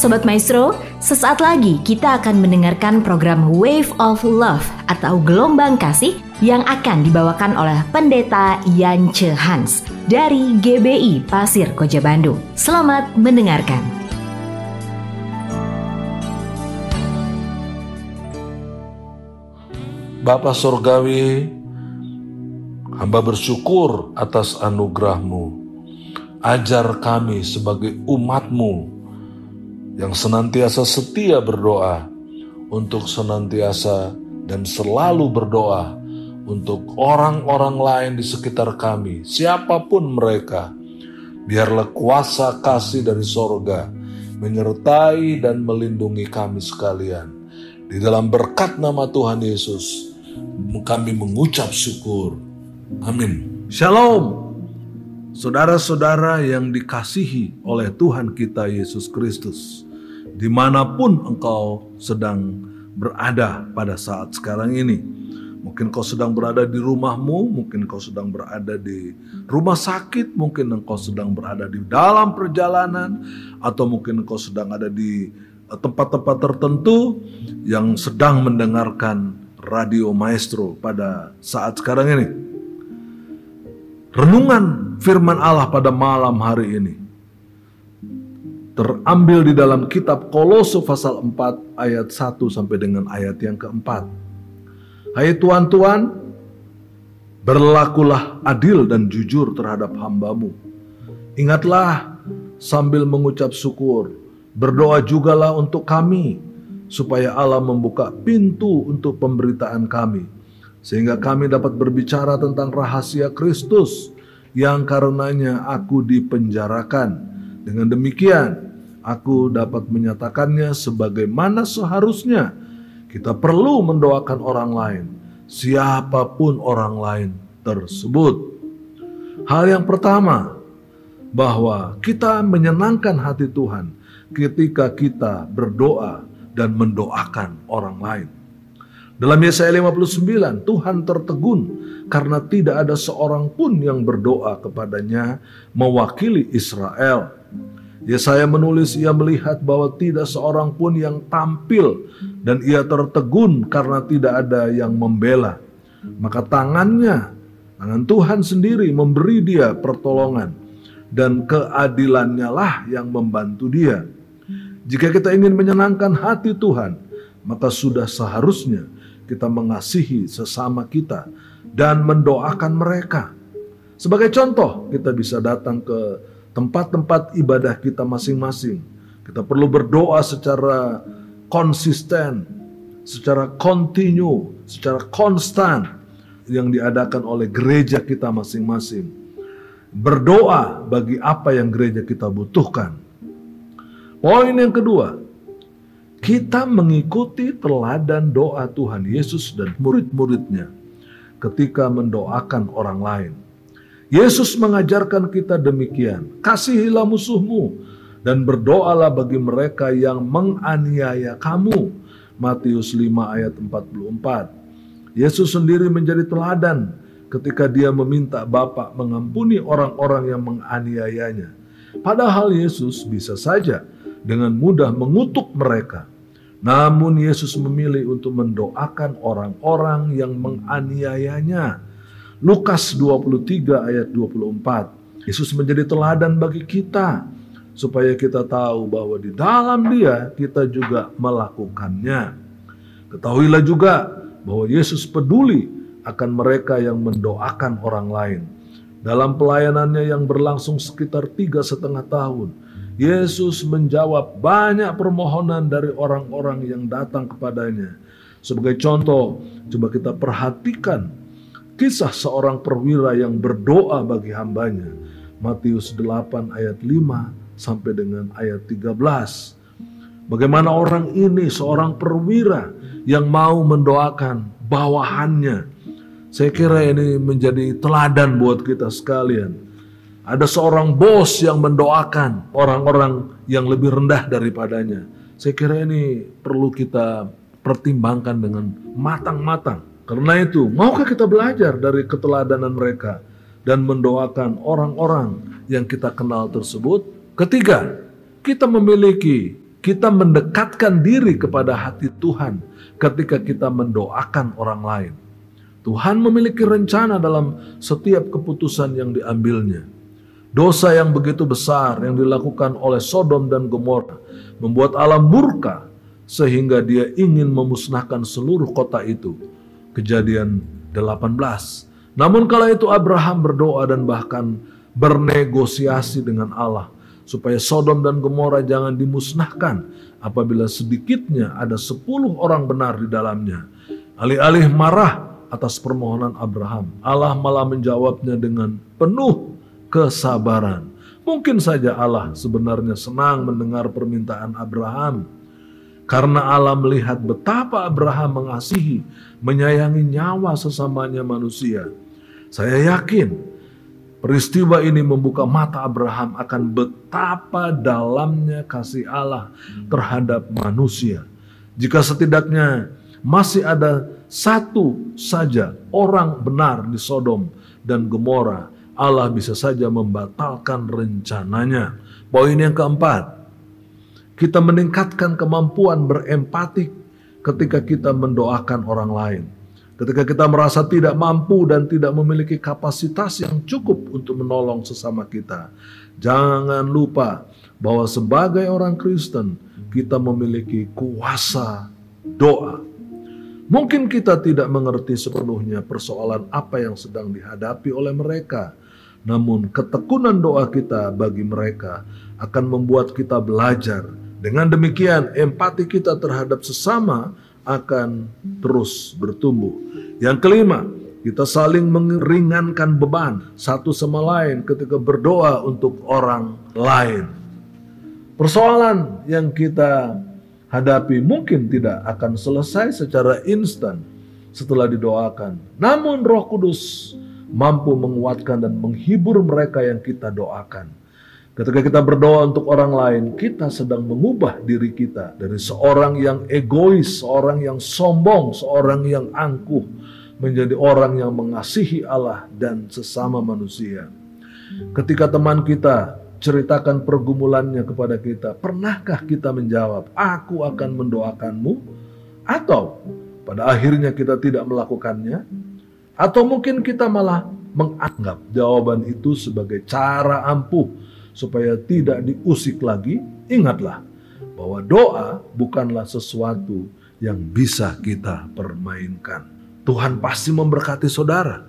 Sobat Maestro, sesaat lagi kita akan mendengarkan program Wave of Love atau Gelombang Kasih yang akan dibawakan oleh Pendeta Yance Hans dari GBI Pasir Koja Bandung. Selamat mendengarkan. Bapa Surgawi, hamba bersyukur atas anugerahmu. Ajar kami sebagai umatmu yang senantiasa setia berdoa untuk senantiasa dan selalu berdoa untuk orang-orang lain di sekitar kami, siapa pun mereka. Biarlah kuasa kasih dari sorga menyertai dan melindungi kami sekalian. Di dalam berkat nama Tuhan Yesus, kami mengucap syukur. Amin. Shalom. Saudara-saudara yang dikasihi oleh Tuhan kita Yesus Kristus di mana pun engkau sedang berada pada saat sekarang ini. Mungkin kau sedang berada di rumahmu, mungkin kau sedang berada di rumah sakit, mungkin engkau sedang berada di dalam perjalanan, atau mungkin engkau sedang ada di eh, tempat-tempat tertentu yang sedang mendengarkan radio maestro pada saat sekarang ini. Renungan firman Allah pada malam hari ini terambil di dalam kitab Kolose pasal 4 ayat 1 sampai dengan ayat yang keempat. Hai tuan-tuan, berlakulah adil dan jujur terhadap hambamu. Ingatlah sambil mengucap syukur, berdoa jugalah untuk kami, supaya Allah membuka pintu untuk pemberitaan kami, sehingga kami dapat berbicara tentang rahasia Kristus yang karenanya aku dipenjarakan. Dengan demikian, aku dapat menyatakannya sebagaimana seharusnya. Kita perlu mendoakan orang lain, siapa pun orang lain tersebut. Hal yang pertama, bahwa kita menyenangkan hati Tuhan ketika kita berdoa dan mendoakan orang lain. Dalam Yesaya 59, Tuhan tertegun karena tidak ada seorang pun yang berdoa kepadanya mewakili Israel. Yesaya menulis ia melihat bahwa tidak seorang pun yang tampil dan ia tertegun karena tidak ada yang membela. Maka tangannya, tangan Tuhan sendiri memberi dia pertolongan dan keadilannya lah yang membantu dia. Jika kita ingin menyenangkan hati Tuhan, maka sudah seharusnya kita mengasihi sesama kita dan mendoakan mereka. Sebagai contoh, kita bisa datang ke tempat-tempat ibadah kita masing-masing. Kita perlu berdoa secara konsisten, secara kontinu, secara konstan yang diadakan oleh gereja kita masing-masing. Berdoa bagi apa yang gereja kita butuhkan. Poin yang kedua, kita mengikuti teladan doa Tuhan Yesus dan murid-muridnya ketika mendoakan orang lain. Yesus mengajarkan kita demikian, kasihilah musuhmu dan berdoalah bagi mereka yang menganiaya kamu. Matius 5 ayat 44. Yesus sendiri menjadi teladan ketika dia meminta Bapa mengampuni orang-orang yang menganiayanya. Padahal Yesus bisa saja dengan mudah mengutuk mereka. Namun Yesus memilih untuk mendoakan orang-orang yang menganiayanya Lukas 23 ayat 24. Yesus menjadi teladan bagi kita supaya kita tahu bahwa di dalam Dia kita juga melakukannya. Ketahuilah juga bahwa Yesus peduli akan mereka yang mendoakan orang lain. Dalam pelayanannya yang berlangsung sekitar tiga setengah tahun, Yesus menjawab banyak permohonan dari orang-orang yang datang kepadanya. Sebagai contoh, coba kita perhatikan Kisah seorang perwira yang berdoa bagi hambanya. Matius 8 ayat 5 sampai dengan ayat 13. Bagaimana orang ini seorang perwira yang mau mendoakan bawahannya. Saya kira ini menjadi teladan buat kita sekalian. Ada seorang bos yang mendoakan orang-orang yang lebih rendah daripadanya. Saya kira ini perlu kita pertimbangkan dengan matang-matang. Karena itu, maukah kita belajar dari keteladanan mereka dan mendoakan orang-orang yang kita kenal tersebut? Ketiga, kita memiliki kita mendekatkan diri kepada hati Tuhan ketika kita mendoakan orang lain. Tuhan memiliki rencana dalam setiap keputusan yang diambilnya. Dosa yang begitu besar yang dilakukan oleh Sodom dan Gomora membuat Allah murka sehingga dia ingin memusnahkan seluruh kota itu. Kejadian 18. Namun kala itu Abraham berdoa dan bahkan bernegosiasi dengan Allah supaya Sodom dan Gomora jangan dimusnahkan apabila sedikitnya ada sepuluh orang benar di dalamnya. Alih-alih marah atas permohonan Abraham, Allah malah menjawabnya dengan penuh kesabaran. Mungkin saja Allah sebenarnya senang mendengar permintaan Abraham. Karena Allah melihat betapa Abraham mengasihi, menyayangi nyawa sesamanya manusia. Saya yakin Peristiwa ini membuka mata Abraham akan betapa dalamnya kasih Allah terhadap manusia. Jika setidaknya masih ada satu saja orang benar di Sodom dan Gomora, Allah bisa saja membatalkan rencananya. Poin yang keempat, kita meningkatkan kemampuan berempati ketika kita mendoakan orang lain. Ketika kita merasa tidak mampu dan tidak memiliki kapasitas yang cukup untuk menolong sesama kita, jangan lupa bahwa sebagai orang Kristen kita memiliki kuasa doa. Mungkin kita tidak mengerti sepenuhnya persoalan apa yang sedang dihadapi oleh mereka, namun ketekunan doa kita bagi mereka akan membuat kita belajar. Dengan demikian, empati kita terhadap sesama akan terus bertumbuh. Yang kelima, kita saling meringankan beban satu sama lain ketika berdoa untuk orang lain. Persoalan yang kita hadapi mungkin tidak akan selesai secara instan setelah didoakan. Namun Roh Kudus mampu menguatkan dan menghibur mereka yang kita doakan. Ketika kita berdoa untuk orang lain, kita sedang mengubah diri kita dari seorang yang egois, seorang yang sombong, seorang yang angkuh, menjadi orang yang mengasihi Allah dan sesama manusia. Ketika teman kita ceritakan pergumulannya kepada kita, pernahkah kita menjawab, "Aku akan mendoakanmu"? Atau pada akhirnya kita tidak melakukannya? Atau mungkin kita malah menganggap jawaban itu sebagai cara ampuh supaya tidak diusik lagi, ingatlah bahwa doa bukanlah sesuatu yang bisa kita permainkan. Tuhan pasti memberkati saudara.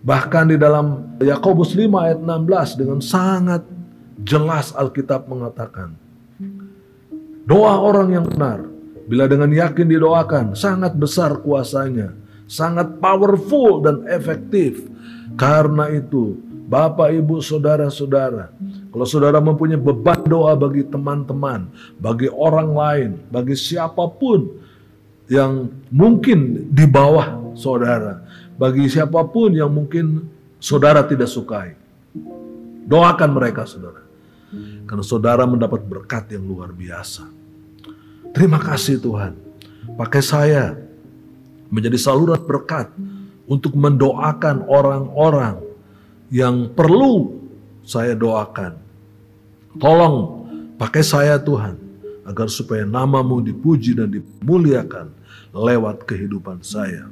Bahkan di dalam Yakobus 5 ayat 16 dengan sangat jelas Alkitab mengatakan, doa orang yang benar bila dengan yakin didoakan sangat besar kuasanya, sangat powerful dan efektif. Karena itu Bapak, Ibu, Saudara-saudara, kalau saudara mempunyai beban doa bagi teman-teman, bagi orang lain, bagi siapa pun yang mungkin di bawah saudara, bagi siapa pun yang mungkin saudara tidak sukai, doakan mereka saudara. Karena saudara mendapat berkat yang luar biasa. Terima kasih Tuhan. Pakai saya menjadi saluran berkat untuk mendoakan orang-orang yang perlu saya doakan. Tolong pakai saya Tuhan, agar supaya namamu dipuji dan dimuliakan lewat kehidupan saya.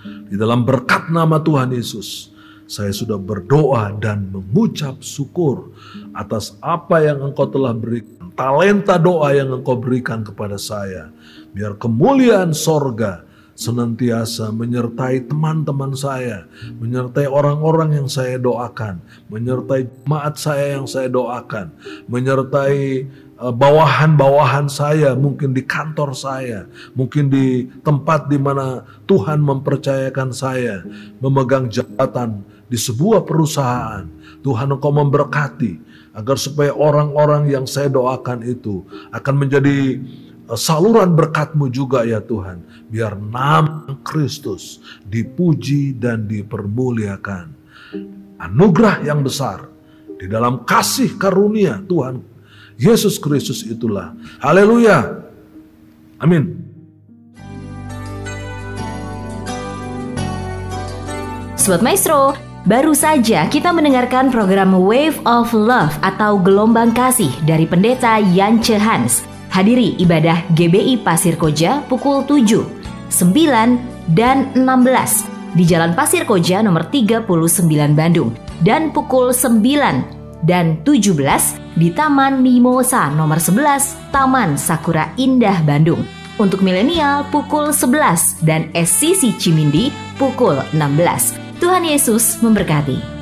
Di dalam berkat nama Tuhan Yesus, saya sudah berdoa dan mengucap syukur atas apa yang engkau telah berikan. Talenta doa yang engkau berikan kepada saya. Biar kemuliaan sorga senantiasa menyertai teman-teman saya, menyertai orang-orang yang saya doakan, menyertai jemaat saya yang saya doakan, menyertai eh, bawahan-bawahan saya, mungkin di kantor saya, mungkin di tempat di mana Tuhan mempercayakan saya memegang jabatan di sebuah perusahaan. Tuhan engkau memberkati agar supaya orang-orang yang saya doakan itu akan menjadi saluran berkatmu juga ya Tuhan. Biar nama Kristus dipuji dan dipermuliakan. Anugerah yang besar di dalam kasih karunia Tuhan Yesus Kristus itulah. Haleluya. Amin. Sobat Maestro, Baru saja kita mendengarkan program Wave of Love atau Gelombang Kasih dari Pendeta Yance Hans. Hadiri ibadah GBI Pasir Koja pukul 7, 9, dan 16 di Jalan Pasir Koja nomor 39 Bandung dan pukul 9 dan 17 di Taman Mimosa nomor 11 Taman Sakura Indah Bandung. Untuk milenial pukul 11 dan SCC Cimindi pukul 16. Tuhan Yesus memberkati.